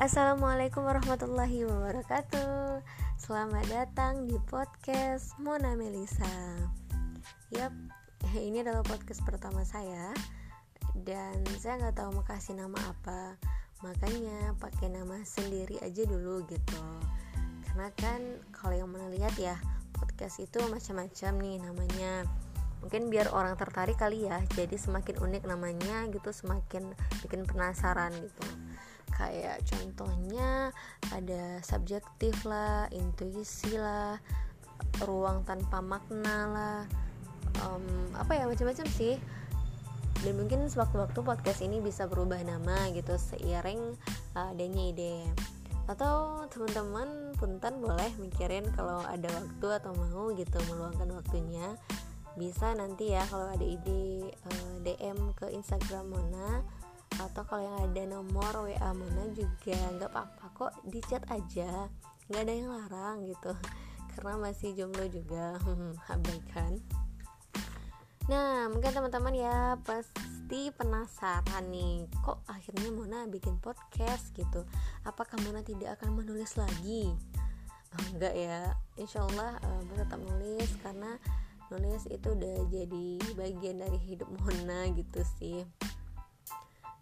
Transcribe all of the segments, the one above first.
Assalamualaikum warahmatullahi wabarakatuh. Selamat datang di podcast Mona Melisa. Yap, ini adalah podcast pertama saya. Dan saya nggak tahu mau kasih nama apa. Makanya pakai nama sendiri aja dulu gitu. Karena kan kalau yang mana lihat ya Podcast itu macam-macam nih namanya. Mungkin biar orang tertarik kali ya jadi semakin unik namanya gitu semakin bikin penasaran gitu kayak contohnya ada subjektif lah intuisi lah ruang tanpa makna lah um, apa ya macam-macam sih. Dan mungkin sewaktu-waktu podcast ini bisa berubah nama gitu seiring uh, adanya ide. Atau teman-teman punten boleh mikirin kalau ada waktu atau mau gitu meluangkan waktunya. Bisa nanti ya kalau ada ide uh, eh, DM ke Instagram Mona atau kalau yang ada nomor WA Mona juga nggak apa-apa kok di chat aja. Nggak ada yang larang gitu. Karena masih jomblo juga. Abaikan. Nah mungkin teman-teman ya pasti penasaran nih kok akhirnya Mona bikin podcast gitu? Apakah Mona tidak akan menulis lagi? Oh, enggak ya. Insyaallah uh, Mona tetap nulis karena nulis itu udah jadi bagian dari hidup Mona gitu sih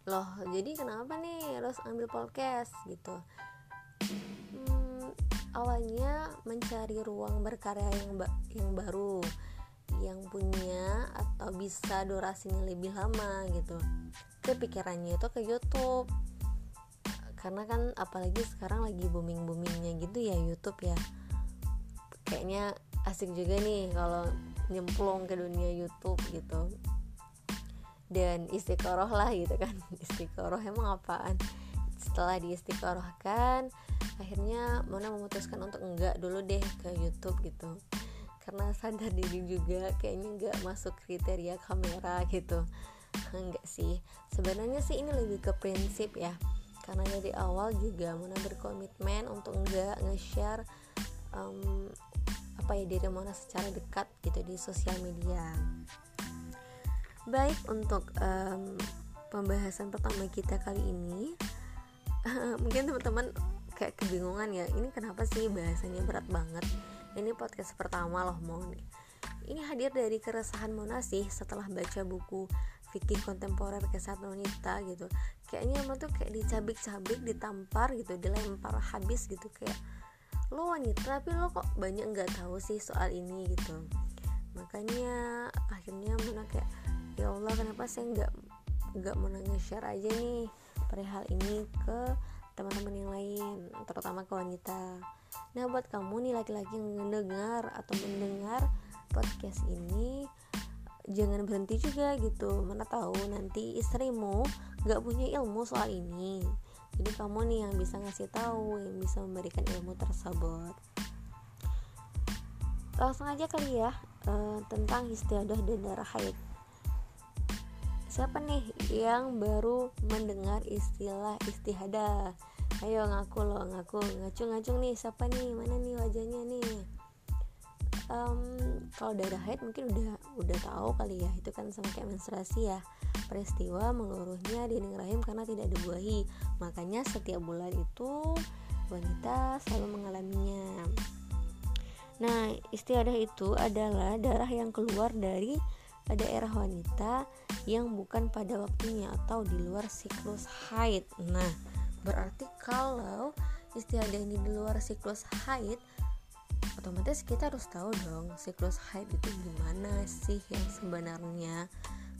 loh jadi kenapa nih harus ambil podcast gitu? Hmm, awalnya mencari ruang berkarya yang ba yang baru yang punya atau bisa durasinya lebih lama gitu. Kepikirannya itu ke YouTube. Karena kan apalagi sekarang lagi booming boomingnya gitu ya YouTube ya. Kayaknya asik juga nih kalau nyemplung ke dunia YouTube gitu dan istiqoroh lah gitu kan. Istiqoroh emang apaan? Setelah di kan akhirnya Mona memutuskan untuk enggak dulu deh ke YouTube gitu. Karena sadar diri juga kayaknya enggak masuk kriteria kamera gitu. Enggak sih. Sebenarnya sih ini lebih ke prinsip ya. Karena dari awal juga Mona berkomitmen untuk enggak nge-share um, apa ya diri Mona secara dekat gitu di sosial media baik untuk um, pembahasan pertama kita kali ini mungkin teman-teman kayak kebingungan ya ini kenapa sih bahasanya berat banget? Ini podcast pertama loh nih ini hadir dari keresahan Mona sih setelah baca buku fikih kontemporer kesehatan wanita gitu. Kayaknya emang tuh kayak dicabik-cabik ditampar gitu dilempar habis gitu kayak lo wanita tapi lo kok banyak nggak tahu sih soal ini? gitu. Makanya akhirnya Mona kayak ya Allah kenapa saya nggak nggak mau nge-share aja nih perihal ini ke teman-teman yang lain terutama ke wanita. Nah buat kamu nih laki-laki yang mendengar atau mendengar podcast ini jangan berhenti juga gitu. Mana tahu nanti istrimu nggak punya ilmu soal ini. Jadi kamu nih yang bisa ngasih tahu yang bisa memberikan ilmu tersebut. Langsung aja kali ya uh, tentang istiadah dan darah haid siapa nih yang baru mendengar istilah istihadah? Ayo ngaku lo ngaku. Ngacung-ngacung nih siapa nih? Mana nih wajahnya nih? Um, kalau darah haid mungkin udah udah tahu kali ya. Itu kan sama kayak menstruasi ya. Peristiwa mengeluruhnya dinding rahim karena tidak dibuahi. Makanya setiap bulan itu wanita selalu mengalaminya. Nah istiadah itu adalah darah yang keluar dari daerah wanita yang bukan pada waktunya atau di luar siklus haid. Nah berarti kalau istiadah ini di luar siklus haid otomatis kita harus tahu dong siklus haid itu gimana sih yang sebenarnya.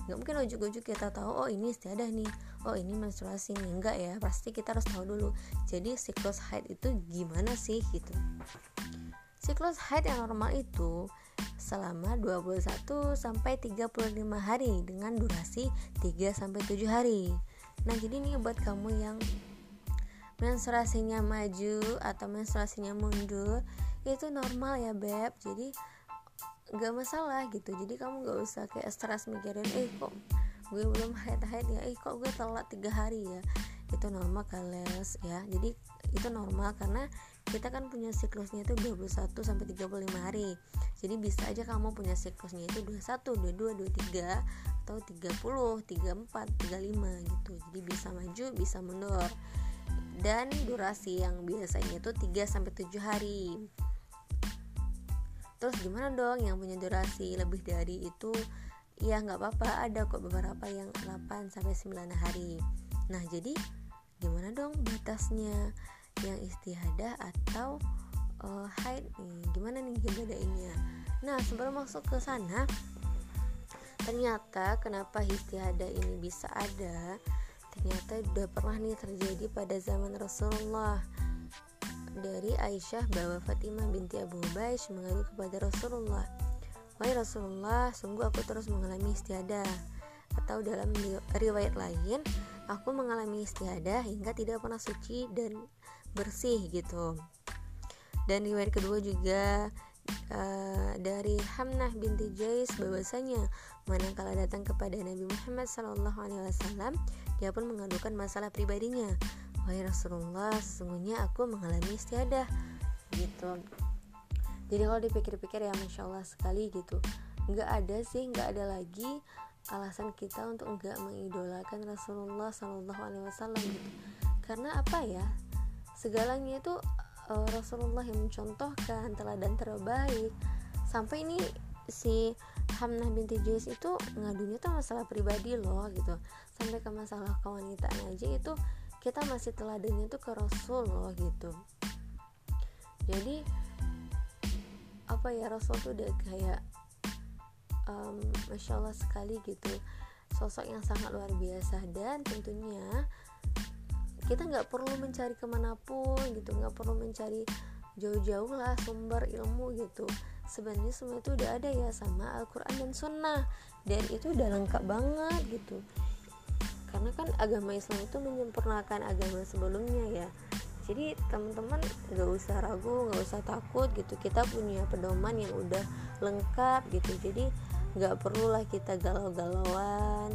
Nggak mungkin ujuk-ujuk kita tahu oh ini istiadah nih. Oh ini menstruasi nih. Enggak ya pasti kita harus tahu dulu. Jadi siklus haid itu gimana sih gitu. Siklus haid yang normal itu selama 21 sampai 35 hari dengan durasi 3 sampai 7 hari. Nah, jadi nih buat kamu yang menstruasinya maju atau menstruasinya mundur itu normal ya beb. Jadi nggak masalah gitu. Jadi kamu nggak usah kayak stres mikirin eh kok gue belum haid haid ya? Eh kok gue telat tiga hari ya? Itu normal kales ya. Jadi itu normal karena kita kan punya siklusnya itu 21 sampai 35 hari jadi bisa aja kamu punya siklusnya itu 21, 22, 23 atau 30, 34, 35 gitu jadi bisa maju bisa mundur dan durasi yang biasanya itu 3 sampai 7 hari. Terus gimana dong yang punya durasi lebih dari itu? Ya nggak apa-apa, ada kok beberapa yang 8 sampai 9 hari. Nah, jadi gimana dong batasnya yang istihadah atau uh, haid nih? Gimana nih bedainnya? Nah, sebelum masuk ke sana, ternyata kenapa istihadah ini bisa ada? Ternyata udah pernah nih terjadi pada zaman Rasulullah dari Aisyah bahwa Fatimah binti Abu Ubaish mengadu kepada Rasulullah Wahai Rasulullah, sungguh aku terus mengalami istiadah Atau dalam riwayat lain, aku mengalami istiadah hingga tidak pernah suci dan bersih gitu. Dan riwayat kedua juga uh, dari Hamnah binti Jais bahwasanya manakala datang kepada Nabi Muhammad SAW, dia pun mengadukan masalah pribadinya. Wahai Rasulullah sesungguhnya aku mengalami istiadah gitu. Jadi kalau dipikir-pikir ya masya Allah sekali gitu. Nggak ada sih nggak ada lagi alasan kita untuk nggak mengidolakan Rasulullah Shallallahu Alaihi Wasallam gitu. Karena apa ya segalanya itu uh, Rasulullah yang mencontohkan teladan terbaik. Sampai ini si Hamnah binti Jais itu ngadunya tuh masalah pribadi loh gitu. Sampai ke masalah kewanitaan aja itu kita masih teladannya tuh ke Rasul loh gitu. Jadi apa ya Rasul tuh udah kayak um, masya Allah sekali gitu. Sosok yang sangat luar biasa dan tentunya kita nggak perlu mencari ke mana pun gitu nggak perlu mencari jauh-jauh lah sumber ilmu gitu. Sebenarnya semua itu udah ada ya sama Al-Quran dan Sunnah. Dan itu udah lengkap banget gitu. Karena kan agama Islam itu menyempurnakan agama sebelumnya ya. Jadi teman-teman gak usah ragu gak usah takut gitu. Kita punya pedoman yang udah lengkap gitu. Jadi gak perlulah kita galau-galauan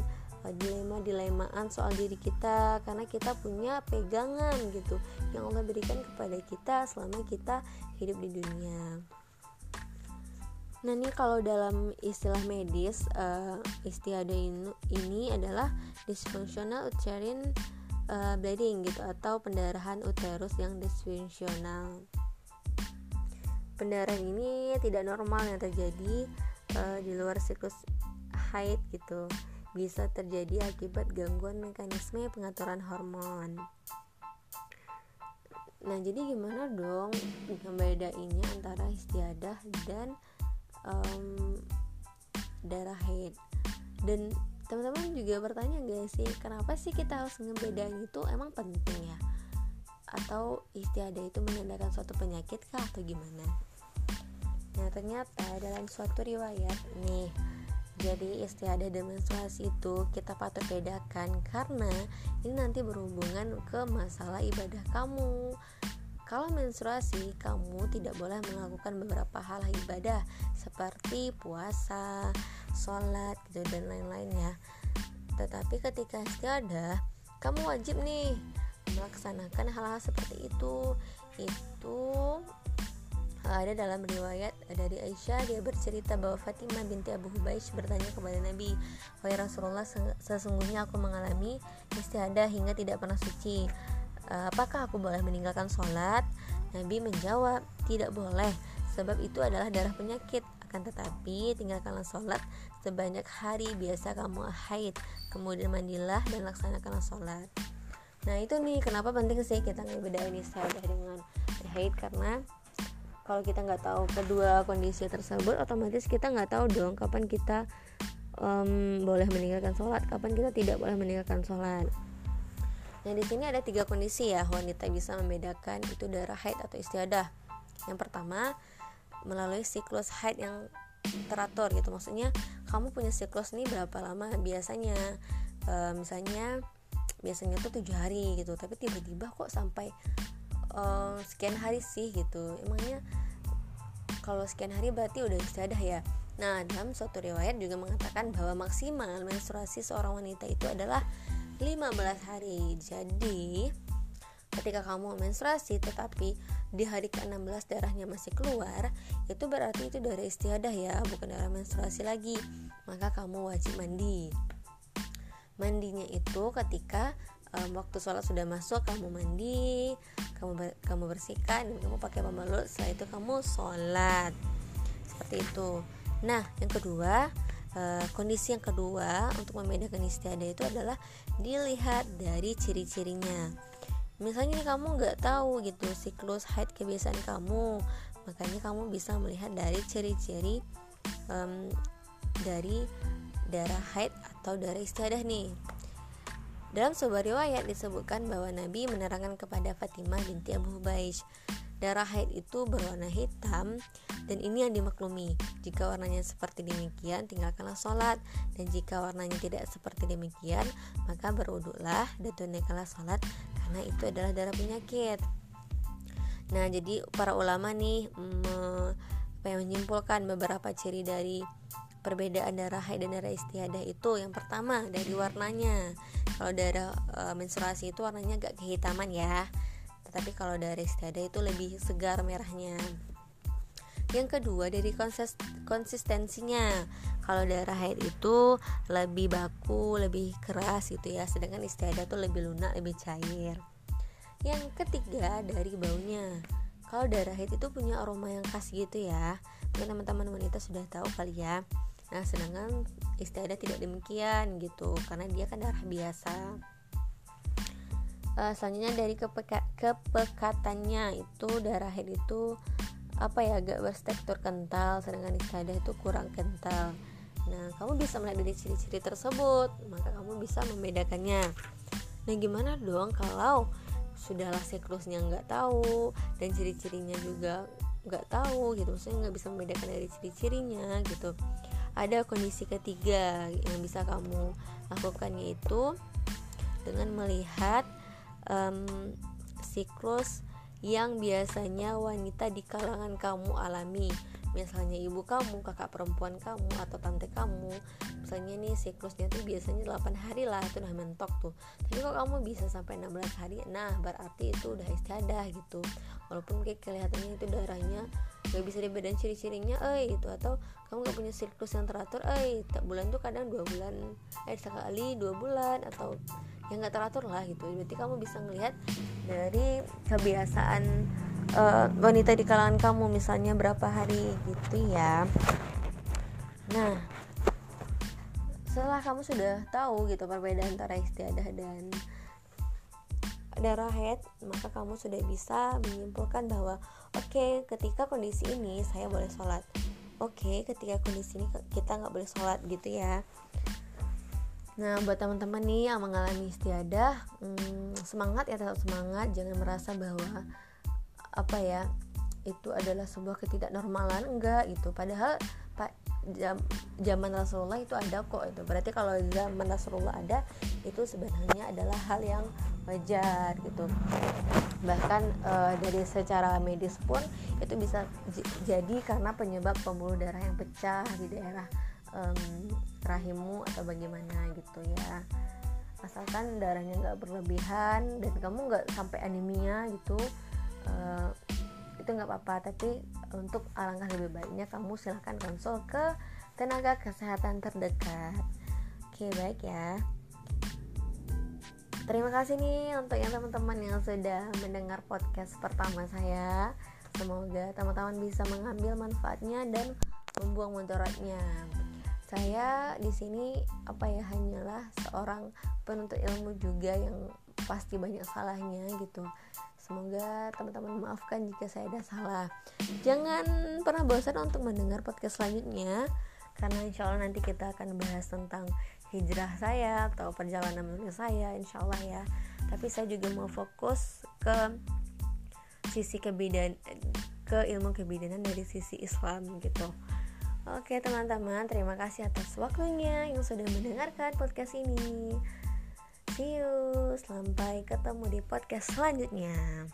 dilema-dilemaan soal diri kita karena kita punya pegangan gitu yang Allah berikan kepada kita selama kita hidup di dunia. Nah ini kalau dalam istilah medis uh, istiadah ini, ini adalah dysfunctional uterine uh, bleeding gitu atau pendarahan uterus yang disfungsional. Pendarahan ini tidak normal yang terjadi uh, di luar siklus haid gitu. Bisa terjadi akibat gangguan mekanisme pengaturan hormon. Nah, jadi gimana dong membedainnya antara istiadah dan um, darah haid? Dan teman-teman juga bertanya gak sih kenapa sih kita harus ngebedain itu? Emang penting ya? Atau istiadah itu menandakan suatu penyakit kah atau gimana? Nah ternyata dalam suatu riwayat nih jadi istiadah dan menstruasi itu kita patut bedakan karena ini nanti berhubungan ke masalah ibadah kamu kalau menstruasi, kamu tidak boleh melakukan beberapa hal ibadah seperti puasa, sholat, gitu dan lain-lainnya. Tetapi ketika istiadah, kamu wajib nih melaksanakan hal-hal seperti itu. Itu ada dalam riwayat dari Aisyah dia bercerita bahwa Fatimah binti Abu Hubaish bertanya kepada Nabi Wahai Rasulullah sesungguhnya aku mengalami istiadah hingga tidak pernah suci Eh, apakah aku boleh meninggalkan sholat? Nabi menjawab, tidak boleh, sebab itu adalah darah penyakit. Akan tetapi, tinggalkanlah sholat sebanyak hari biasa kamu haid, kemudian mandilah dan laksanakanlah sholat. Nah itu nih kenapa penting sih kita ngebedain istiadah dengan haid karena kalau kita nggak tahu kedua kondisi tersebut otomatis kita nggak tahu dong kapan kita um, boleh meninggalkan sholat kapan kita tidak boleh meninggalkan sholat Nah, di sini ada tiga kondisi ya wanita bisa membedakan itu darah haid atau istiadah. Yang pertama, melalui siklus haid yang teratur gitu. Maksudnya, kamu punya siklus nih berapa lama? Biasanya e, misalnya biasanya tuh tujuh hari gitu, tapi tiba-tiba kok sampai e, sekian hari sih gitu. Emangnya kalau sekian hari berarti udah istiadah ya? Nah, dalam suatu riwayat juga mengatakan bahwa maksimal menstruasi seorang wanita itu adalah 15 hari jadi ketika kamu menstruasi tetapi di hari ke-16 darahnya masih keluar itu berarti itu darah istiadah ya bukan darah menstruasi lagi maka kamu wajib mandi mandinya itu ketika um, waktu sholat sudah masuk kamu mandi kamu kamu bersihkan dan kamu pakai pembalut setelah itu kamu sholat. Seperti itu. Nah yang kedua uh, kondisi yang kedua untuk membedakan istiadah itu adalah dilihat dari ciri-cirinya. Misalnya nih kamu nggak tahu gitu siklus haid kebiasaan kamu makanya kamu bisa melihat dari ciri-ciri um, dari darah haid atau darah istiadah nih dalam sebuah riwayat disebutkan bahwa Nabi menerangkan kepada Fatimah binti Abu Hubaish darah haid itu berwarna hitam dan ini yang dimaklumi. Jika warnanya seperti demikian tinggalkanlah sholat dan jika warnanya tidak seperti demikian maka beruduklah dan tunaikanlah sholat karena itu adalah darah penyakit. Nah jadi para ulama nih yang menyimpulkan beberapa ciri dari perbedaan darah haid dan darah istiadah itu. Yang pertama dari warnanya kalau darah e, menstruasi itu warnanya agak kehitaman ya. Tetapi kalau darah istiadah itu lebih segar merahnya. Yang kedua dari konsis konsistensinya. Kalau darah haid itu lebih baku lebih keras gitu ya. Sedangkan istiadah itu lebih lunak lebih cair. Yang ketiga dari baunya. Kalau darah haid itu punya aroma yang khas gitu ya. Mungkin teman-teman wanita sudah tahu kali ya Nah, sedangkan istiadah tidak demikian gitu karena dia kan darah biasa. Uh, selanjutnya dari kepeka kepekatannya itu darah haid itu apa ya agak bertekstur kental sedangkan istiadah itu kurang kental. Nah, kamu bisa melihat dari ciri-ciri tersebut, maka kamu bisa membedakannya. Nah, gimana dong kalau sudahlah siklusnya nggak tahu dan ciri-cirinya juga nggak tahu gitu, maksudnya nggak bisa membedakan dari ciri-cirinya gitu ada kondisi ketiga yang bisa kamu lakukan yaitu dengan melihat um, siklus yang biasanya wanita di kalangan kamu alami. Misalnya ibu kamu, kakak perempuan kamu atau tante kamu. Misalnya nih siklusnya tuh biasanya 8 hari lah itu udah mentok tuh. Tapi kok kamu bisa sampai 16 hari? Nah berarti itu udah istiadah gitu. Walaupun kayak kelihatannya itu darahnya gak bisa dibedain ciri-cirinya eh itu. Atau kamu gak punya siklus yang teratur eh tak bulan tuh kadang dua bulan eh sekali dua bulan atau yang gak teratur lah gitu. Berarti kamu bisa ngelihat dari kebiasaan uh, wanita di kalangan kamu misalnya berapa hari gitu ya. Nah setelah kamu sudah tahu gitu perbedaan antara istiadah dan darah head maka kamu sudah bisa menyimpulkan bahwa oke okay, ketika kondisi ini saya boleh sholat. Oke okay, ketika kondisi ini kita nggak boleh sholat gitu ya. Nah, buat teman-teman nih yang mengalami istiadah, hmm, semangat ya tetap semangat, jangan merasa bahwa apa ya itu adalah sebuah ketidaknormalan. Enggak gitu. Padahal zaman Rasulullah itu ada kok itu. Berarti kalau zaman Rasulullah ada itu sebenarnya adalah hal yang wajar gitu. Bahkan e, dari secara medis pun itu bisa jadi karena penyebab pembuluh darah yang pecah di daerah um, rahimmu atau bagaimana gitu ya. Asalkan darahnya nggak berlebihan dan kamu nggak sampai anemia gitu uh, itu nggak apa-apa. Tapi untuk alangkah lebih baiknya kamu silahkan konsul ke tenaga kesehatan terdekat. Oke baik ya. Terima kasih nih untuk yang teman-teman yang sudah mendengar podcast pertama saya. Semoga teman-teman bisa mengambil manfaatnya dan membuang mudaratnya. Saya di sini apa ya hanyalah seorang penuntut ilmu juga yang pasti banyak salahnya gitu Semoga teman-teman maafkan jika saya ada salah. Jangan pernah bosan untuk mendengar podcast selanjutnya karena insya Allah nanti kita akan bahas tentang hijrah saya atau perjalanan menulis saya insya Allah ya. Tapi saya juga mau fokus ke sisi kebidan ke ilmu kebidanan dari sisi Islam gitu. Oke teman-teman, terima kasih atas waktunya yang sudah mendengarkan podcast ini. See you, sampai ketemu di podcast selanjutnya.